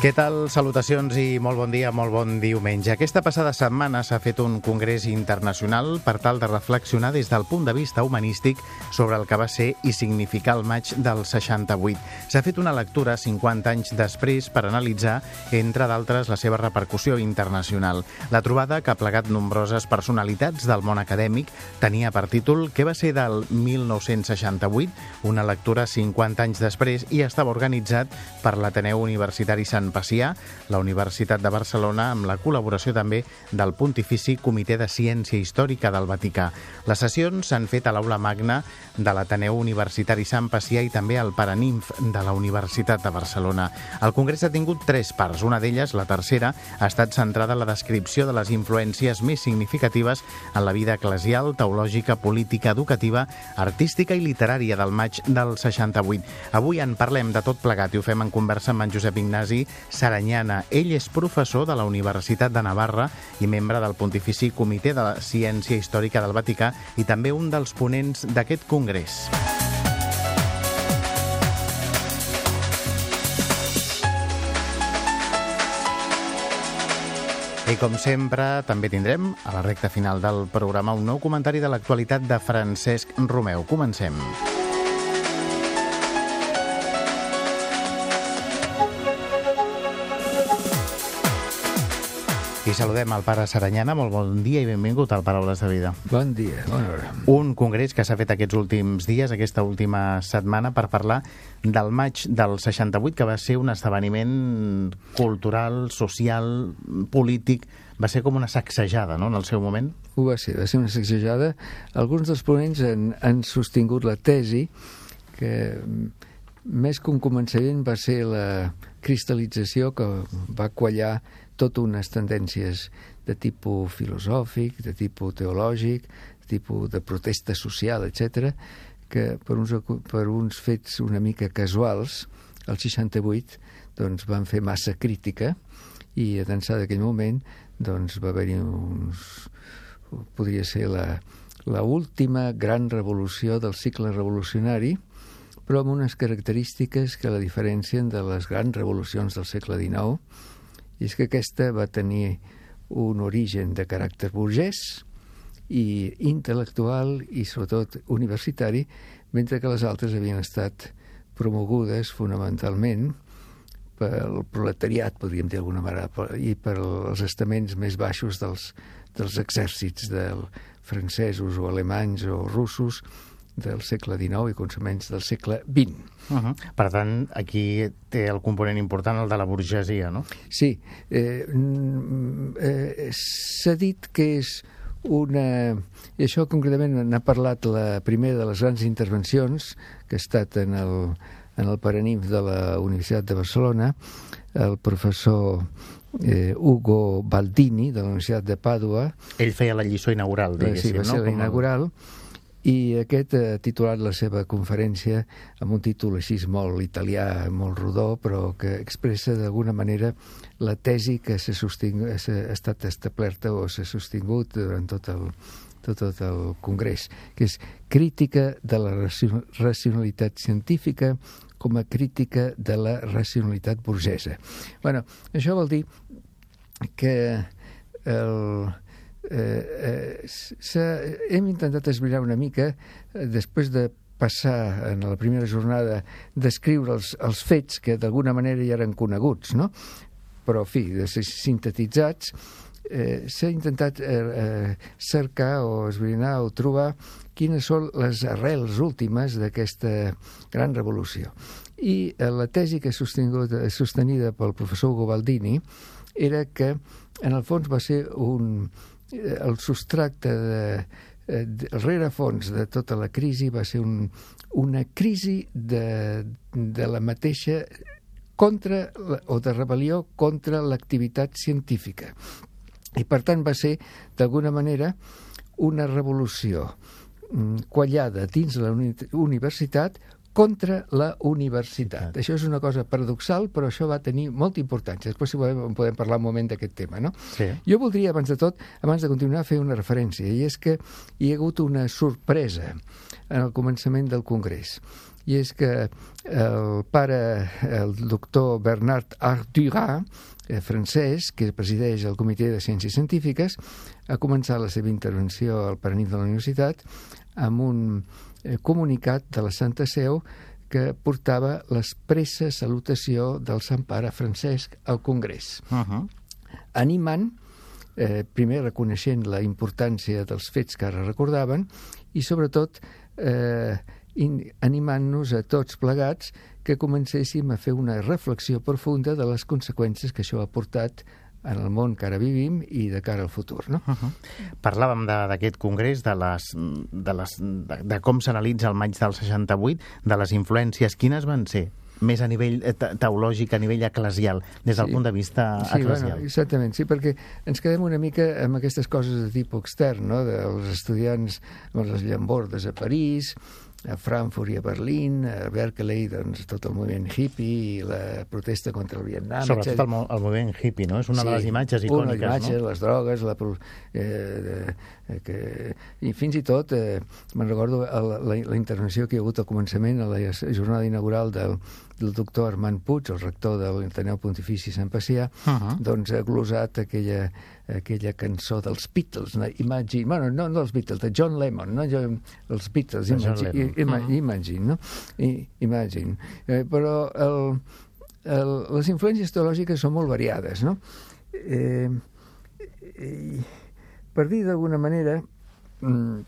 Què tal? Salutacions i molt bon dia, molt bon diumenge. Aquesta passada setmana s'ha fet un congrés internacional per tal de reflexionar des del punt de vista humanístic sobre el que va ser i significar el maig del 68. S'ha fet una lectura 50 anys després per analitzar, entre d'altres, la seva repercussió internacional. La trobada, que ha plegat nombroses personalitats del món acadèmic, tenia per títol Què va ser del 1968? Una lectura 50 anys després i estava organitzat per l'Ateneu Universitari Sant Pacià, la Universitat de Barcelona, amb la col·laboració també del Pontifici Comitè de Ciència Històrica del Vaticà. Les sessions s'han fet a l'aula magna de l'Ateneu Universitari Sant Pacià i també al Paraninf de la Universitat de Barcelona. El Congrés ha tingut tres parts. Una d'elles, la tercera, ha estat centrada en la descripció de les influències més significatives en la vida eclesial, teològica, política, educativa, artística i literària del maig del 68. Avui en parlem de tot plegat i ho fem en conversa amb en Josep Ignasi Saranyana. Ell és professor de la Universitat de Navarra i membre del Pontifici Comitè de la Ciència Històrica del Vaticà i també un dels ponents d'aquest congrés. I com sempre, també tindrem, a la recta final del programa, un nou comentari de l'actualitat de Francesc Romeu. Comencem. Comencem. I saludem al pare Saranyana. Molt bon dia i benvingut al Paraules de Vida. Bon dia, bona hora. Un congrés que s'ha fet aquests últims dies, aquesta última setmana, per parlar del maig del 68, que va ser un esdeveniment cultural, social, polític, va ser com una sacsejada, no?, en el seu moment. Ho va ser, va ser una sacsejada. Alguns dels ponents han, han sostingut la tesi que més que un començament va ser la cristal·lització que va quallar tot unes tendències de tipus filosòfic, de tipus teològic, de tipus de protesta social, etc, que per uns, per uns fets una mica casuals, el 68 doncs, van fer massa crítica i a d'ençà d'aquell moment doncs, va haver-hi uns... podria ser la, la última gran revolució del cicle revolucionari, però amb unes característiques que la diferencien de les grans revolucions del segle XIX, i és que aquesta va tenir un origen de caràcter burgès i intel·lectual i sobretot universitari, mentre que les altres havien estat promogudes fonamentalment pel proletariat, podríem dir d'alguna manera, i per els estaments més baixos dels, dels exèrcits del francesos o alemanys o russos, del segle XIX i començaments del segle XX. Uh -huh. Per tant, aquí té el component important el de la burgesia, no? Sí. Eh, eh, S'ha dit que és una... I això concretament n'ha parlat la primera de les grans intervencions que ha estat en el, en el Paraninf de la Universitat de Barcelona, el professor eh, Hugo Baldini, de la Universitat de Pàdua. Ell feia la lliçó inaugural, diguéssim, sí, va ser no? la inaugural. El i aquest ha titulat la seva conferència amb un títol així molt italià, molt rodó, però que expressa d'alguna manera la tesi que s'ha estat establerta o s'ha sostingut durant tot el, tot, tot el Congrés, que és crítica de la racionalitat científica com a crítica de la racionalitat burgesa. bueno, això vol dir que el, eh, eh, hem intentat esbrinar una mica, eh, després de passar en la primera jornada descriure els, els fets que d'alguna manera ja eren coneguts, no? però, fi, de ser sintetitzats, eh, s'ha intentat eh, eh, cercar o esbrinar o trobar quines són les arrels últimes d'aquesta gran revolució. I eh, la tesi que ha sostenida pel professor Gobaldini era que, en el fons, va ser un, el substracte de, eh, de, el rerefons de tota la crisi va ser un, una crisi de, de la mateixa contra o de rebel·lió contra l'activitat científica. I per tant va ser, d'alguna manera, una revolució mm, quallada dins la universitat contra la universitat. Això és una cosa paradoxal, però això va tenir molta importància. Després, si volem, podem parlar un moment d'aquest tema, no? Sí. Jo voldria, abans de tot, abans de continuar, fer una referència, i és que hi ha hagut una sorpresa en el començament del Congrés i és que el pare, el doctor Bernard Ardurat, eh, francès, que presideix el Comitè de Ciències Científiques, ha començat la seva intervenció al Paranit de la Universitat amb un eh, comunicat de la Santa Seu que portava l'expressa salutació del Sant Pare Francesc al Congrés, Uh -huh. animant, eh, primer reconeixent la importància dels fets que ara recordaven i sobretot eh, animant-nos a tots plegats que comencéssim a fer una reflexió profunda de les conseqüències que això ha portat en el món que ara vivim i de cara al futur. No? Uh -huh. Parlàvem d'aquest congrés, de, les, de, les, de, de com s'analitza el maig del 68, de les influències. Quines van ser? Més a nivell eh, te- teològic, a nivell eclesial, des del Sí. punt de vista Sí, eclesial. bueno, exactament, sí, perquè ens quedem una mica amb aquestes coses de tipus extern, no? dels estudiants amb les llambordes a París, a Frankfurt i a Berlín, a Berkeley, doncs, tot el moviment hippie i la protesta contra el Vietnam, Sobretot etcètera. el, el moviment hippie, no? És una de les imatges una icòniques, imatge, no? les drogues, la, pro- eh, que, i fins i tot, eh, me'n recordo la, la, la intervenció que hi ha hagut al començament a la jornada inaugural del, del doctor Armand Puig, el rector de l'Ateneu Pontifici Sant Pacià, Uh -huh. doncs ha glosat aquella, aquella cançó dels Beatles, no? Imagine, bueno, no dels Beatles, de John Lennon, no? Jo, els Beatles, De Imagine, ima, Mhm. imagine, no? I, imagine. Eh, però el, el, les influències teològiques són molt variades, no? Eh, i, per dir d'alguna manera, mm,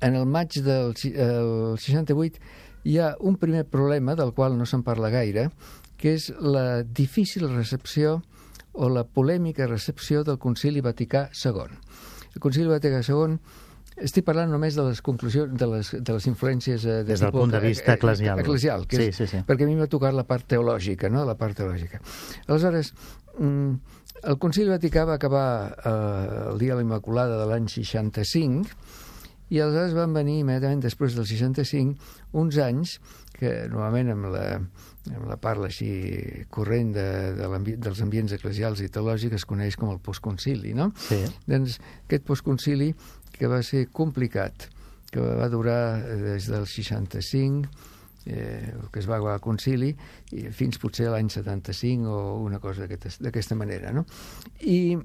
en el maig del el 68 hi ha un primer problema del qual no se'n parla gaire, que és la difícil recepció o la polèmica recepció del Concili Vaticà II. El Concili Vaticà II estic parlant només de les conclusions, de les, de les influències eh, de Des del punt de vista eh, eh, eclesial. eclesial que Sí, és, sí, sí. perquè a mi m'ha tocat la part teològica, no?, la part teològica. Aleshores, mm, el Concili Vaticà va acabar eh, el dia de la Immaculada de l'any 65 i aleshores van venir immediatament després del 65 uns anys que normalment amb la, amb la parla així corrent de, de l'ambi- dels ambients eclesials i teològics es coneix com el postconcili, no? Sí. Doncs aquest postconcili que va ser complicat, que va durar eh, des del 65, eh, que es va el concili, i fins potser l'any 75 o una cosa d'aquest- d'aquesta manera, no? I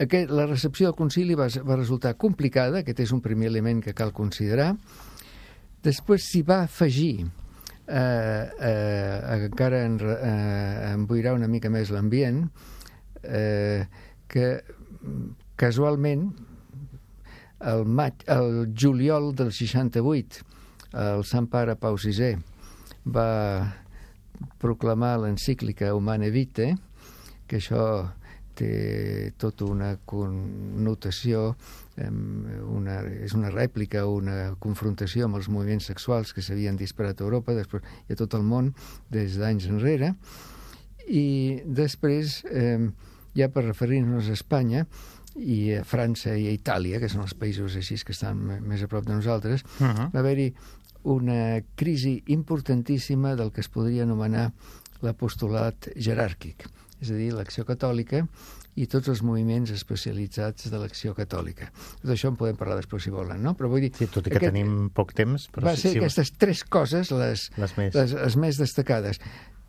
aquest, la recepció del concili va, va resultar complicada, aquest és un primer element que cal considerar. Després s'hi va afegir eh, eh, encara en, eh, emboirar una mica més l'ambient, eh, que casualment el, maig, el juliol del 68 el Sant Pare Pau VI va proclamar l'encíclica Humane Vitae, que això té tota una connotació, una, és una rèplica, una confrontació amb els moviments sexuals que s'havien disparat a Europa després, i a tot el món des d'anys enrere. I després, eh, ja per referir-nos a Espanya, i a França i a Itàlia, que són els països així que estan més a prop de nosaltres, Uh -huh. va haver-hi una crisi importantíssima del que es podria anomenar l'apostolat jeràrquic, és a dir, l'acció catòlica i tots els moviments especialitzats de l'acció catòlica. Tot això en podem parlar després si volen, no? Però vull dir... Sí, tot i que aquest tenim poc temps, però va sí, ser sí, aquestes tres coses les, les més... les, les més destacades.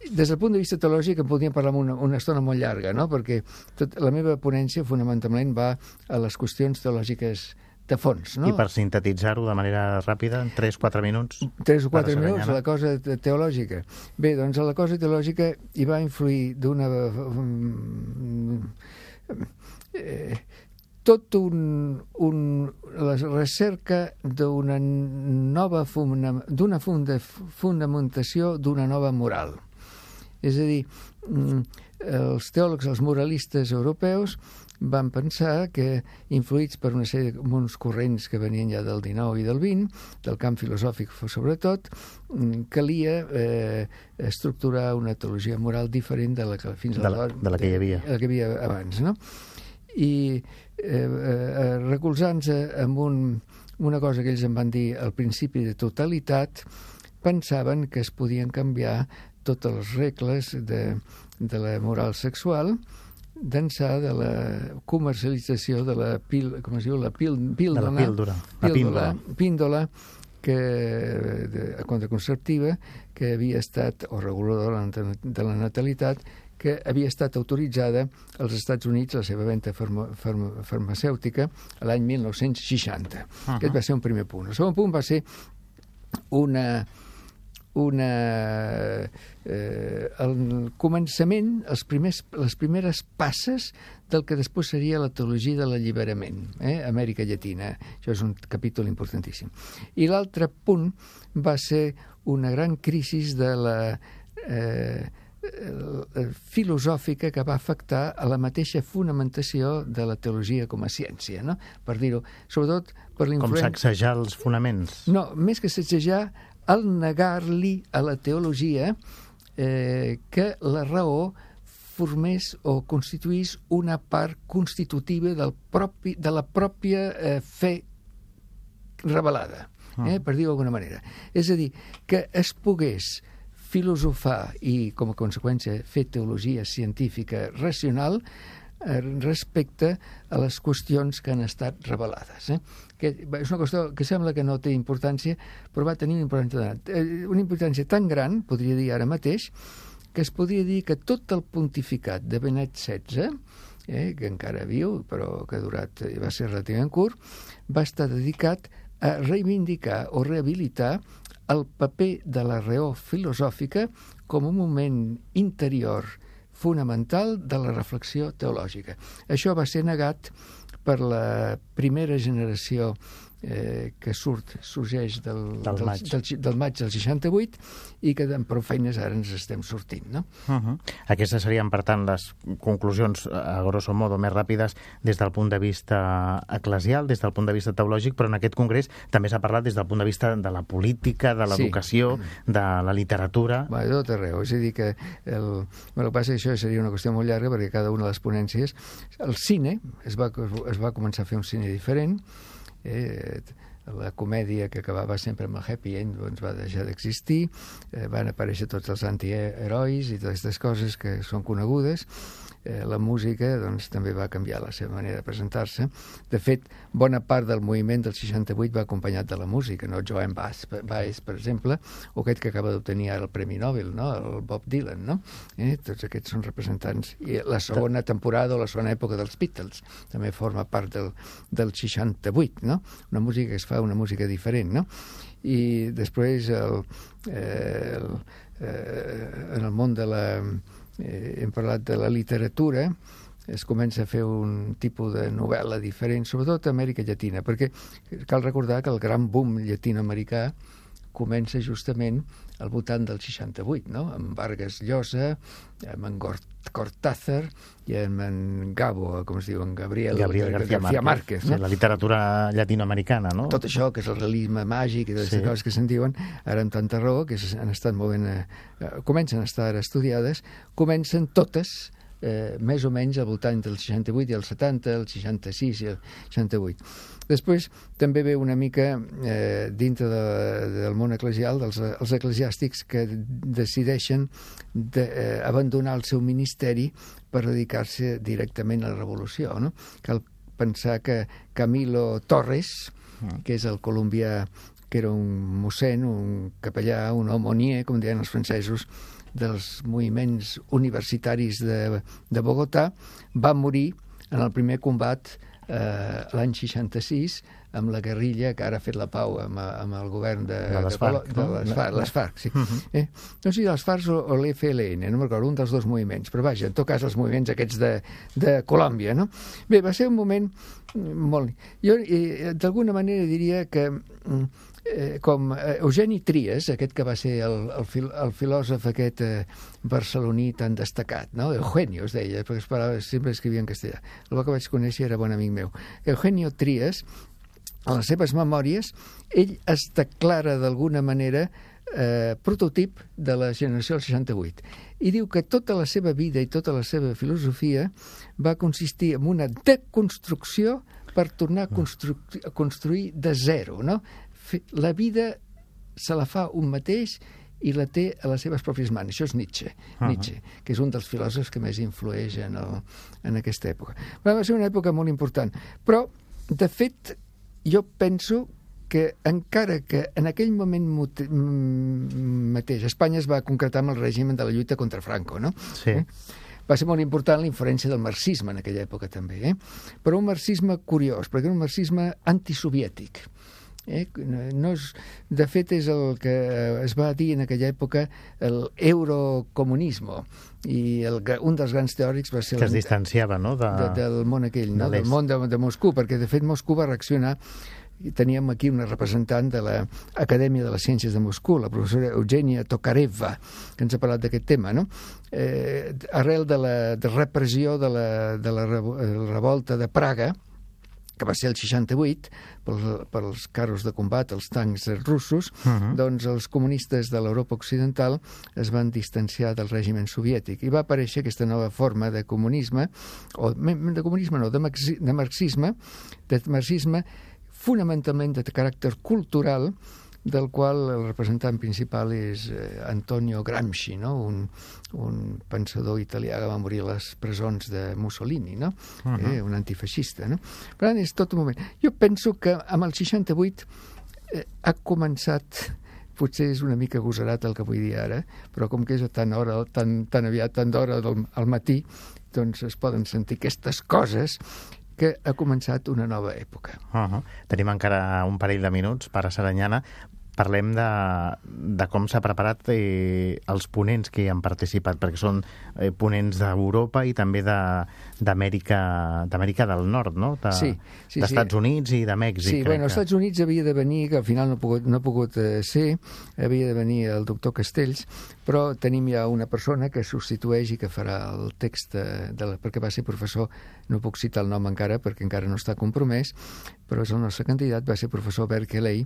Des del punt de vista teològic en podríem parlar una, una estona molt llarga, no? perquè tot, la meva ponència fonamentalment va a les qüestions teològiques de fons. No? I per sintetitzar-ho de manera ràpida, en 3-4 minuts... Tres o quatre Para minuts, Saranyana. la cosa te- teològica. Bé, doncs a la cosa teològica hi va influir d'una... Eh, tot un, un, la recerca d'una nova funda- d'una funda, fundamentació d'una nova moral. És a dir, mm, els teòlegs, els moralistes europeus, van pensar que, influïts per una sèrie de uns corrents que venien ja del 19 i del 20, del camp filosòfic sobretot, mm, calia eh, estructurar una teologia moral diferent de la que fins De la- de la que hi havia. de la que hi havia abans, no? I eh, eh, recolzant-se amb un, una cosa que ells en van dir el principi de totalitat, pensaven que es podien canviar totes les regles de, de la moral sexual d'ençà de la comercialització de la pil, com es diu, la pil, píldora, de la píldora, la píndola, píndola que, de, contraconceptiva que havia estat, o reguladora de la natalitat, que havia estat autoritzada als Estats Units la seva venda farma, farma, farmacèutica l'any 1960. Uh -huh. Aquest va ser un primer punt. El segon punt va ser una, una, eh, el començament, els primers, les primeres passes del que després seria la teologia de l'alliberament, eh? Amèrica Llatina. Això és un capítol importantíssim. I l'altre punt va ser una gran crisi de la eh, filosòfica que va afectar a la mateixa fonamentació de la teologia com a ciència, no? per dir-ho, sobretot per l'influència... Com sacsejar els fonaments? No, més que sacsejar, el negar-li a la teologia eh, que la raó formés o constituís una part constitutiva del propi, de la pròpia eh, fe revelada, eh, ah. per dir-ho d'alguna manera. És a dir, que es pogués filosofar i, com a conseqüència, fer teologia científica racional respecte a les qüestions que han estat revelades. Eh? Que és una qüestió que sembla que no té importància, però va tenir una importància, eh, una importància tan gran, podria dir ara mateix, que es podria dir que tot el pontificat de Benet XVI, eh, que encara viu, però que ha durat, va ser relativament curt, va estar dedicat a reivindicar o rehabilitar el paper de la raó filosòfica com un moment interior fonamental de la reflexió teològica. Això va ser negat per la primera generació eh, que surt, sorgeix del, del, del, maig. Del, del maig del 68 i que amb prou feines ara ens estem sortint. No? Uh -huh. Aquestes serien, per tant, les conclusions, a grosso modo, més ràpides des del punt de vista eclesial, des del punt de vista teològic, però en aquest congrés també s'ha parlat des del punt de vista de la política, de l'educació, sí. de la literatura... Va, de tot arreu. És a dir, que el, el que passa això seria una qüestió molt llarga perquè cada una de les ponències... El cine, es va, es va començar a fer un cine diferent, eh, la comèdia que acabava sempre amb el happy end doncs va deixar d'existir, eh, van aparèixer tots els antiherois i totes aquestes coses que són conegudes, eh, la música doncs, també va canviar la seva manera de presentar-se. De fet, bona part del moviment del 68 va acompanyat de la música, no? Joan Baez, Baez per exemple, o aquest que acaba d'obtenir ara el Premi Nobel, no? el Bob Dylan. No? Eh? Tots aquests són representants. I la segona temporada o la segona època dels Beatles també forma part del, del 68, no? una música que es fa una música diferent. No? I després el, eh, el, eh, en el món de la eh, hem parlat de la literatura, es comença a fer un tipus de novel·la diferent, sobretot a Amèrica Llatina, perquè cal recordar que el gran boom llatinoamericà comença justament al voltant del 68, no? amb Vargas Llosa, amb en Cortázar i amb en Gabo, com es diu, en Gabriel, Gabriel García, García Márquez. Márquez no? sí, la literatura llatinoamericana, no? Tot això, que és el realisme màgic i totes sí. les coses que se'n diuen, ara amb tanta raó, que han estat molt ben... Eh, comencen a estar estudiades, comencen totes eh, més o menys al voltant del 68 i el 70, el 66 i el 68. Després també ve una mica eh, dintre de, del món eclesial dels els eclesiàstics que decideixen de, eh, abandonar el seu ministeri per dedicar-se directament a la revolució. No? Cal pensar que Camilo Torres, mm. que és el colombià que era un mossèn, un capellà, un homonier, com deien els francesos, dels moviments universitaris de, de Bogotà, va morir en el primer combat eh, l'any 66 amb la guerrilla que ara ha fet la pau amb, amb el govern de, de les FARC, de, de les, FARC, les FARC sí. Uh -huh. eh? no sé si les FARC o, o l'FLN, no recordo, un dels dos moviments, però vaja, en tot cas els moviments aquests de, de Colòmbia, no? Bé, va ser un moment molt... Jo eh, d'alguna manera diria que mm, eh, com eh, Eugeni Tries, aquest que va ser el, el, fil, el filòsof aquest eh, barceloní tan destacat, no? Eugenio es deia, perquè es parlava, sempre escrivia en castellà. El que vaig conèixer era bon amic meu. Eugenio Tries, a les seves memòries, ell es declara d'alguna manera eh, prototip de la generació del 68 i diu que tota la seva vida i tota la seva filosofia va consistir en una deconstrucció per tornar a, constru a construir de zero, no? La vida se la fa un mateix i la té a les seves pròpies mans. Això és Nietzsche, uh -huh. Nietzsche que és un dels filòsofs que més influeix en, el, en aquesta època. Va ser una època molt important, però, de fet, jo penso que encara que en aquell moment mateix Espanya es va concretar amb el règim de la lluita contra Franco, no? Sí. Eh? va ser molt important la influència del marxisme en aquella època també, eh? però un marxisme curiós, perquè era un marxisme antisoviètic. Eh? No és, de fet, és el que es va dir en aquella època el eurocomunisme i el, un dels grans teòrics va ser... Que es distanciava, no?, de, de, del món aquell, no? del món de, de Moscou, perquè, de fet, Moscou va reaccionar i teníem aquí una representant de l'Acadèmia de les Ciències de Moscou, la professora Eugènia Tokareva, que ens ha parlat d'aquest tema, no? Eh, arrel de la de repressió de la, de la revolta de Praga, que va ser el 68, pels, pels carros de combat, els tancs russos, uh -huh. doncs els comunistes de l'Europa Occidental es van distanciar del règim soviètic i va aparèixer aquesta nova forma de comunisme, o de comunisme no, de, de marxisme, de marxisme fonamentalment de caràcter cultural, del qual el representant principal és eh, Antonio Gramsci, no? un, un pensador italià que va morir a les presons de Mussolini, no? Uh -huh. eh, un antifeixista. No? Per tant, és tot un moment. Jo penso que amb el 68 eh, ha començat potser és una mica agosarat el que vull dir ara, però com que és a tan hora, tan, tan aviat, tan d'hora al matí, doncs es poden sentir aquestes coses que ha començat una nova època. Uh -huh. Tenim encara un parell de minuts per a Saranyana parlem de, de com s'ha preparat eh, els ponents que hi han participat, perquè són eh, ponents d'Europa i també d'Amèrica d'Amèrica del Nord, no? De, sí, sí, d'Estats sí. Units i de Mèxic. Sí, bueno, als Estats Units havia de venir, que al final no ha pogut, no ha pogut eh, ser, havia de venir el doctor Castells, però tenim ja una persona que substitueix i que farà el text, de, de la, perquè va ser professor, no puc citar el nom encara perquè encara no està compromès, però és el nostre candidat, va ser professor Berkeley,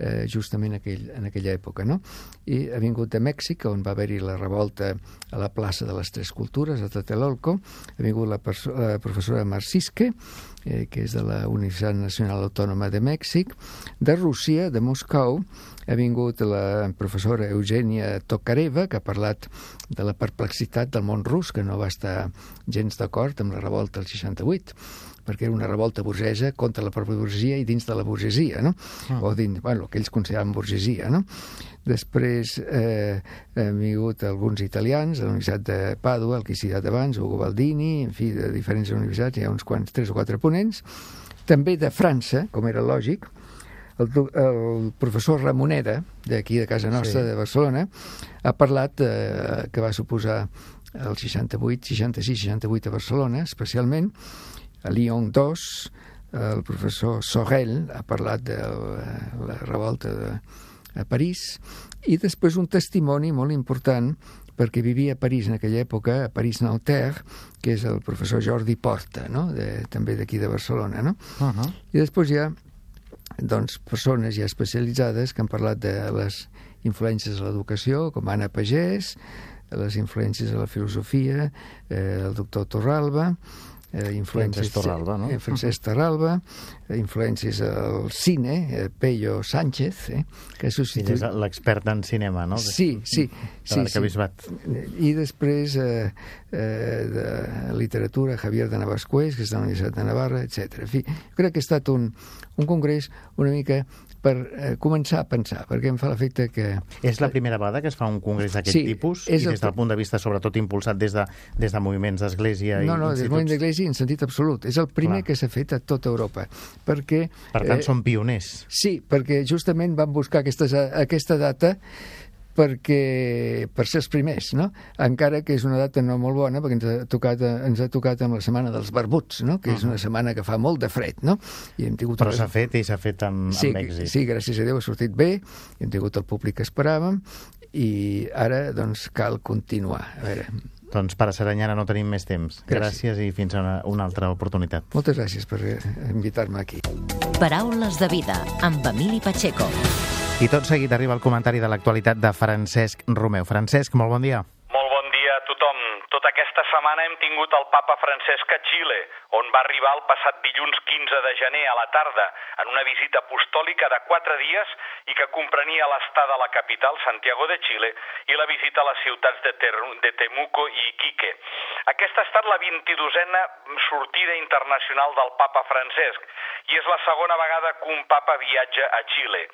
eh, justament aquell, en aquella època. No? I ha vingut de Mèxic, on va haver-hi la revolta a la plaça de les Tres Cultures, a Tlatelolco, ha vingut la, la professora Marcisque, eh, que és de la Universitat Nacional Autònoma de Mèxic, de Rússia, de Moscou, ha vingut la professora Eugènia Tokareva, que ha parlat de la perplexitat del món rus, que no va estar gens d'acord amb la revolta del 68 perquè era una revolta burgesa contra la pròpia burgesia i dins de la burgesia, no? Mm. O dins, bueno, el que ells consideraven burgesia, no? Després eh, han vingut alguns italians, de la Universitat de Pàdua, el que he citat abans, Ugo Baldini, en fi, de diferents universitats, hi ha uns quants, tres o quatre ponents. També de França, com era lògic, el, el professor Ramoneda, d'aquí de casa nostra, sí. de Barcelona, ha parlat eh, que va suposar el 68, 66, 68 a Barcelona, especialment, a Lyon 2, el professor Sorel ha parlat de la revolta de, a París, i després un testimoni molt important perquè vivia a París en aquella època, a París-Nanterre, que és el professor Jordi Porta, no? de, també d'aquí de Barcelona. No? Uh -huh. I després hi ha doncs, persones ja especialitzades que han parlat de les influències a l'educació, com Anna Pagès, les influències a la filosofia, eh, el doctor Torralba, eh, influències... Francesc Torralba, no? Eh, Francesc Torralba, eh, influències al cine, eh, Pello Sánchez, eh, que substituït... és l'expert en cinema, no? Sí, sí. De sí, sí. I després eh, eh, de literatura, Javier de Navascués, que és de la Universitat de Navarra, etc. En fi, crec que ha estat un, un congrés una mica per eh, començar a pensar, perquè em fa l'efecte que... És la primera vegada que es fa un congrés d'aquest sí, tipus i des del punt de vista sobretot impulsat des de, des de moviments d'església no, no, i instituts... No, no, des de moviments d'església en sentit absolut. És el primer Clar. que s'ha fet a tota Europa. Perquè, per tant, eh, són pioners. Sí, perquè justament van buscar aquestes, aquesta data perquè, per ser els primers, no? encara que és una data no molt bona, perquè ens ha tocat, ens ha tocat amb la setmana dels barbuts, no? que és una setmana que fa molt de fred, no? I hem tingut Però s'ha fet i s'ha fet amb, sí, amb èxit. Sí, gràcies a Déu ha sortit bé, hem tingut el públic que esperàvem, i ara doncs cal continuar. A veure, doncs per a Seranyana no tenim més temps. Gràcies, gràcies i fins a una, una altra oportunitat. Moltes gràcies per invitar-me aquí. Paraules de vida amb Emili Pacheco. I tot seguit arriba el comentari de l'actualitat de Francesc Romeu. Francesc, molt bon dia. Molt bon dia a tothom. Tota aquesta setmana hem tingut el papa Francesc a Xile, on va arribar el passat dilluns 15 de gener a la tarda en una visita apostòlica de quatre dies i que comprenia l'estada a la capital, Santiago de Xile, i la visita a les ciutats de, Ter de Temuco i Iquique. Aquesta ha estat la 22a sortida internacional del papa Francesc i és la segona vegada que un papa viatja a Xile.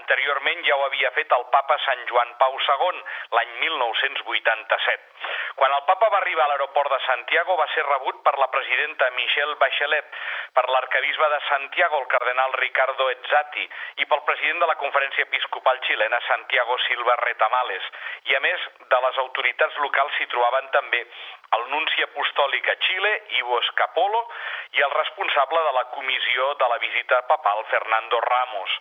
Anteriorment ja ho havia fet el papa Sant Joan Pau II l'any 1987. Quan el papa va arribar a l'aeroport de Santiago va ser rebut per la presidenta Michelle Bachelet, per l'arcabisbe de Santiago, el cardenal Ricardo Ezzati, i pel president de la Conferència Episcopal Xilena, Santiago Silva Retamales. I a més de les autoritats locals s'hi trobaven també el nunci apostòlic a Xile, Ivo Escapolo, i el responsable de la comissió de la visita papal, Fernando Ramos.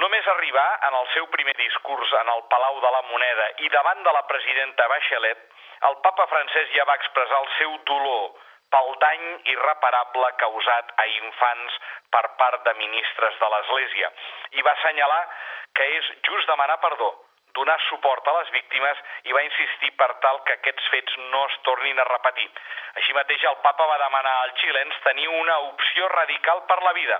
Només arribar en el seu primer discurs en el Palau de la Moneda i davant de la presidenta Bachelet, el papa francès ja va expressar el seu dolor pel dany irreparable causat a infants per part de ministres de l'Església i va assenyalar que és just demanar perdó, donar suport a les víctimes i va insistir per tal que aquests fets no es tornin a repetir. Així mateix el papa va demanar als xilens tenir una opció radical per la vida,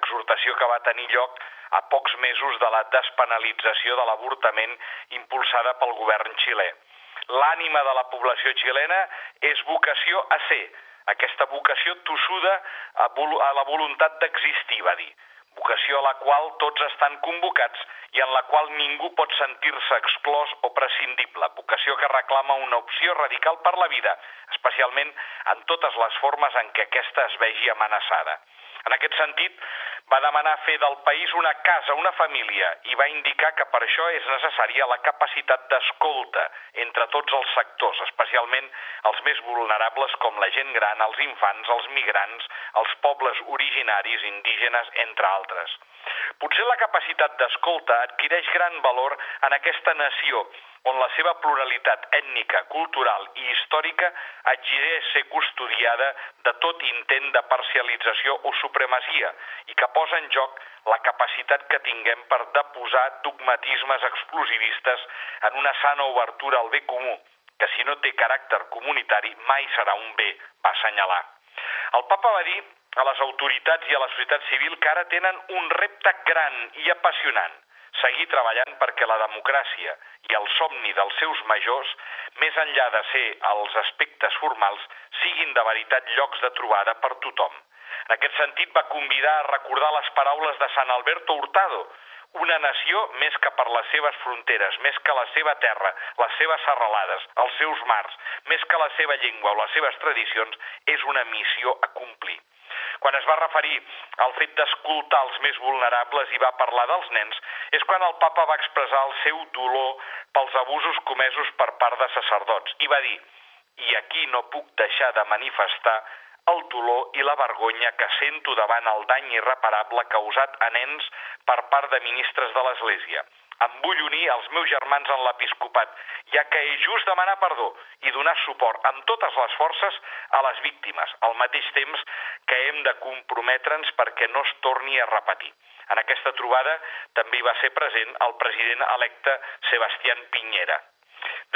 exhortació que va tenir lloc a pocs mesos de la despenalització de l'avortament impulsada pel govern xilè. L'ànima de la població xilena és vocació a ser, aquesta vocació tossuda a la voluntat d'existir, va dir. Vocació a la qual tots estan convocats i en la qual ningú pot sentir-se exclòs o prescindible, vocació que reclama una opció radical per la vida, especialment en totes les formes en què aquesta es vegi amenaçada. En aquest sentit, va demanar fer del país una casa, una família, i va indicar que per això és necessària la capacitat d'escolta entre tots els sectors, especialment els més vulnerables com la gent gran, els infants, els migrants, els pobles originaris, indígenes, entre altres. Potser la capacitat d'escolta adquireix gran valor en aquesta nació on la seva pluralitat ètnica, cultural i històrica exigeix ser custodiada de tot intent de parcialització o supremacia i que posa en joc la capacitat que tinguem per deposar dogmatismes exclusivistes en una sana obertura al bé comú, que si no té caràcter comunitari mai serà un bé, va assenyalar. El papa va dir a les autoritats i a la societat civil que ara tenen un repte gran i apassionant, seguir treballant perquè la democràcia i el somni dels seus majors, més enllà de ser els aspectes formals, siguin de veritat llocs de trobada per tothom. En aquest sentit va convidar a recordar les paraules de Sant Alberto Hurtado, una nació més que per les seves fronteres, més que la seva terra, les seves serralades, els seus mars, més que la seva llengua o les seves tradicions, és una missió a complir. Quan es va referir al fet d'escoltar els més vulnerables i va parlar dels nens, és quan el papa va expressar el seu dolor pels abusos comesos per part de sacerdots i va dir i aquí no puc deixar de manifestar el dolor i la vergonya que sento davant el dany irreparable causat a nens per part de ministres de l'Església em vull unir als meus germans en l'episcopat, ja que és just demanar perdó i donar suport amb totes les forces a les víctimes, al mateix temps que hem de comprometre'ns perquè no es torni a repetir. En aquesta trobada també hi va ser present el president electe Sebastián Piñera.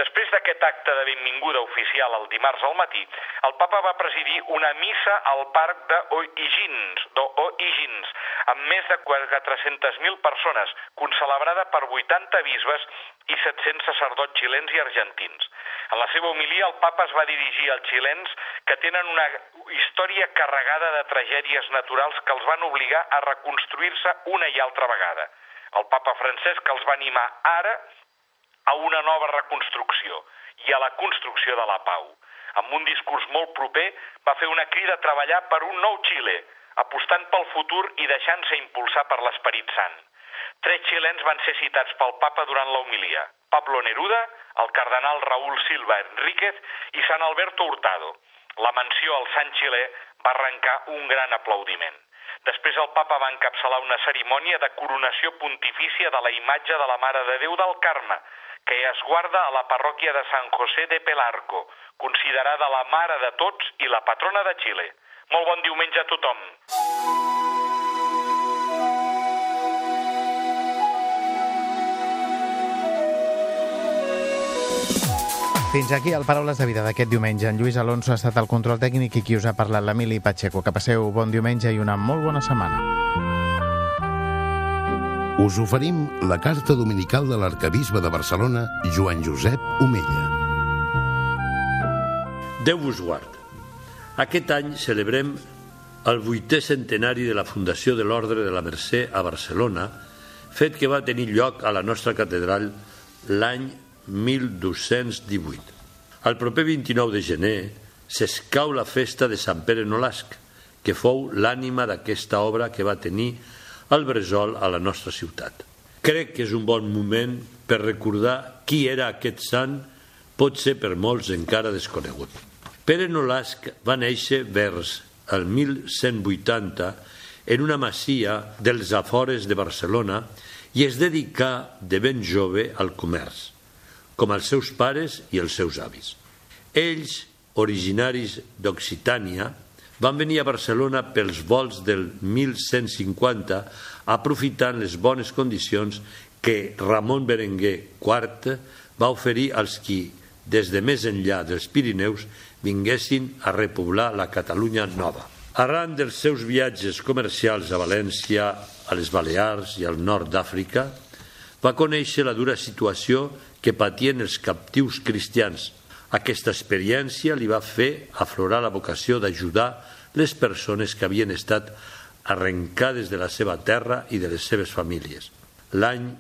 Després d'aquest acte de benvinguda oficial el dimarts al matí, el papa va presidir una missa al parc de O'Higgins, d'O'Higgins, amb més de 400.000 persones, concelebrada per 80 bisbes i 700 sacerdots xilens i argentins. En la seva homilia, el papa es va dirigir als xilens que tenen una història carregada de tragèdies naturals que els van obligar a reconstruir-se una i altra vegada. El papa Francesc els va animar ara a una nova reconstrucció i a la construcció de la pau. Amb un discurs molt proper va fer una crida a treballar per un nou Xile, apostant pel futur i deixant-se impulsar per l'Esperit Sant. Tres xilens van ser citats pel papa durant la homilia. Pablo Neruda, el cardenal Raúl Silva Enríquez i Sant Alberto Hurtado. La menció al Sant Xilè va arrencar un gran aplaudiment. Després el papa va encapçalar una cerimònia de coronació pontifícia de la imatge de la Mare de Déu del Carme, que es guarda a la parròquia de San José de Pelarco, considerada la mare de tots i la patrona de Xile. Molt bon diumenge a tothom. Fins aquí el Paraules de Vida d'aquest diumenge. En Lluís Alonso ha estat el control tècnic i qui us ha parlat l'Emili Pacheco. Que passeu bon diumenge i una molt bona setmana. Us oferim la carta dominical de l'arcabisbe de Barcelona, Joan Josep Omella. Déu vos guard. Aquest any celebrem el vuitè centenari de la fundació de l'Ordre de la Mercè a Barcelona, fet que va tenir lloc a la nostra catedral l'any 1218. El proper 29 de gener s'escau la festa de Sant Pere Nolasc, que fou l'ànima d'aquesta obra que va tenir el Bresol a la nostra ciutat. Crec que és un bon moment per recordar qui era aquest sant, pot ser per molts encara desconegut. Pere Nolasc va néixer vers el 1180 en una masia dels afores de Barcelona i es dedicà de ben jove al comerç com els seus pares i els seus avis. Ells, originaris d'Occitània, van venir a Barcelona pels vols del 1150 aprofitant les bones condicions que Ramon Berenguer IV va oferir als qui, des de més enllà dels Pirineus, vinguessin a repoblar la Catalunya nova. Arran dels seus viatges comercials a València, a les Balears i al nord d'Àfrica, va conèixer la dura situació que patien els captius cristians. Aquesta experiència li va fer aflorar la vocació d'ajudar les persones que havien estat arrencades de la seva terra i de les seves famílies. L'any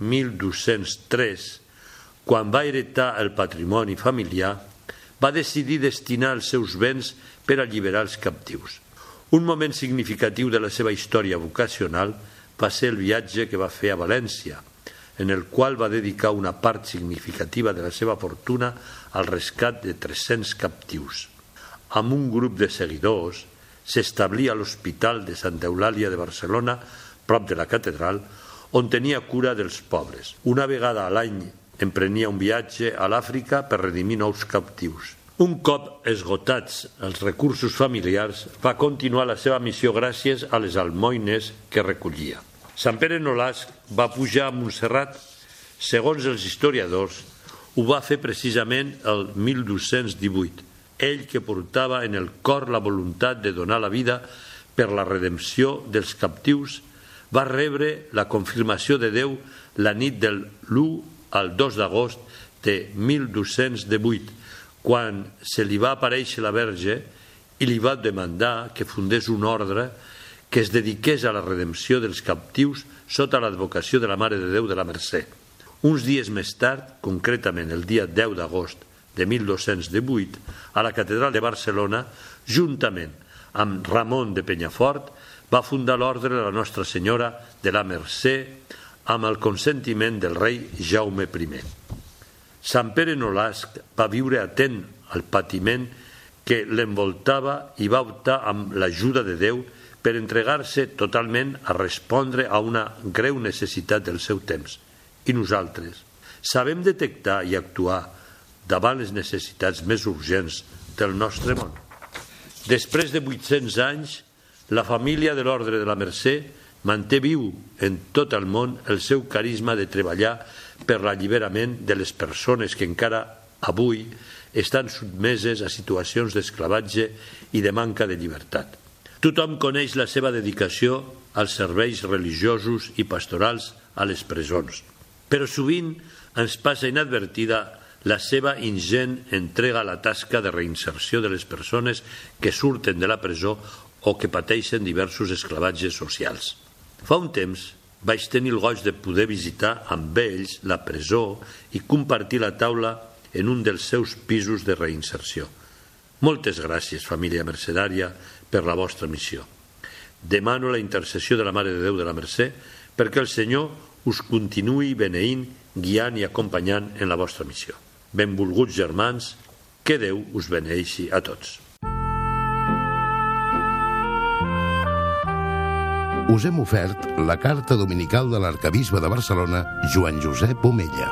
1203, quan va heretar el patrimoni familiar, va decidir destinar els seus béns per alliberar els captius. Un moment significatiu de la seva història vocacional va ser el viatge que va fer a València, en el qual va dedicar una part significativa de la seva fortuna al rescat de 300 captius. Amb un grup de seguidors s'establí a l'Hospital de Santa Eulàlia de Barcelona, prop de la catedral, on tenia cura dels pobres. Una vegada a l'any emprenia un viatge a l'Àfrica per redimir nous captius. Un cop esgotats els recursos familiars, va continuar la seva missió gràcies a les almoines que recollia. Sant Pere Nolasc va pujar a Montserrat, segons els historiadors, ho va fer precisament el 1218, ell que portava en el cor la voluntat de donar la vida per la redempció dels captius, va rebre la confirmació de Déu la nit del l'1 al 2 d'agost de 1218, quan se li va aparèixer la Verge i li va demandar que fundés un ordre que es dediqués a la redempció dels captius sota l'advocació de la Mare de Déu de la Mercè. Uns dies més tard, concretament el dia 10 d'agost de 1218, a la Catedral de Barcelona, juntament amb Ramon de Penyafort, va fundar l'Ordre de la Nostra Senyora de la Mercè amb el consentiment del rei Jaume I. Sant Pere Nolasc va viure atent al patiment que l'envoltava i va optar amb l'ajuda de Déu per entregar-se totalment a respondre a una greu necessitat del seu temps. I nosaltres sabem detectar i actuar davant les necessitats més urgents del nostre món. Després de 800 anys, la família de l'Ordre de la Mercè manté viu en tot el món el seu carisma de treballar per l'alliberament de les persones que encara avui estan sotmeses a situacions d'esclavatge i de manca de llibertat. Tothom coneix la seva dedicació als serveis religiosos i pastorals a les presons, però sovint ens passa inadvertida la seva ingent entrega a la tasca de reinserció de les persones que surten de la presó o que pateixen diversos esclavatges socials. Fa un temps vaig tenir el goig de poder visitar amb ells la presó i compartir la taula en un dels seus pisos de reinserció. Moltes gràcies, família mercedària, per la vostra missió. Demano la intercessió de la Mare de Déu de la Mercè perquè el Senyor us continuï beneint, guiant i acompanyant en la vostra missió. Benvolguts germans, que Déu us beneixi a tots. Us hem ofert la carta dominical de l'arcabisbe de Barcelona, Joan Josep Omella.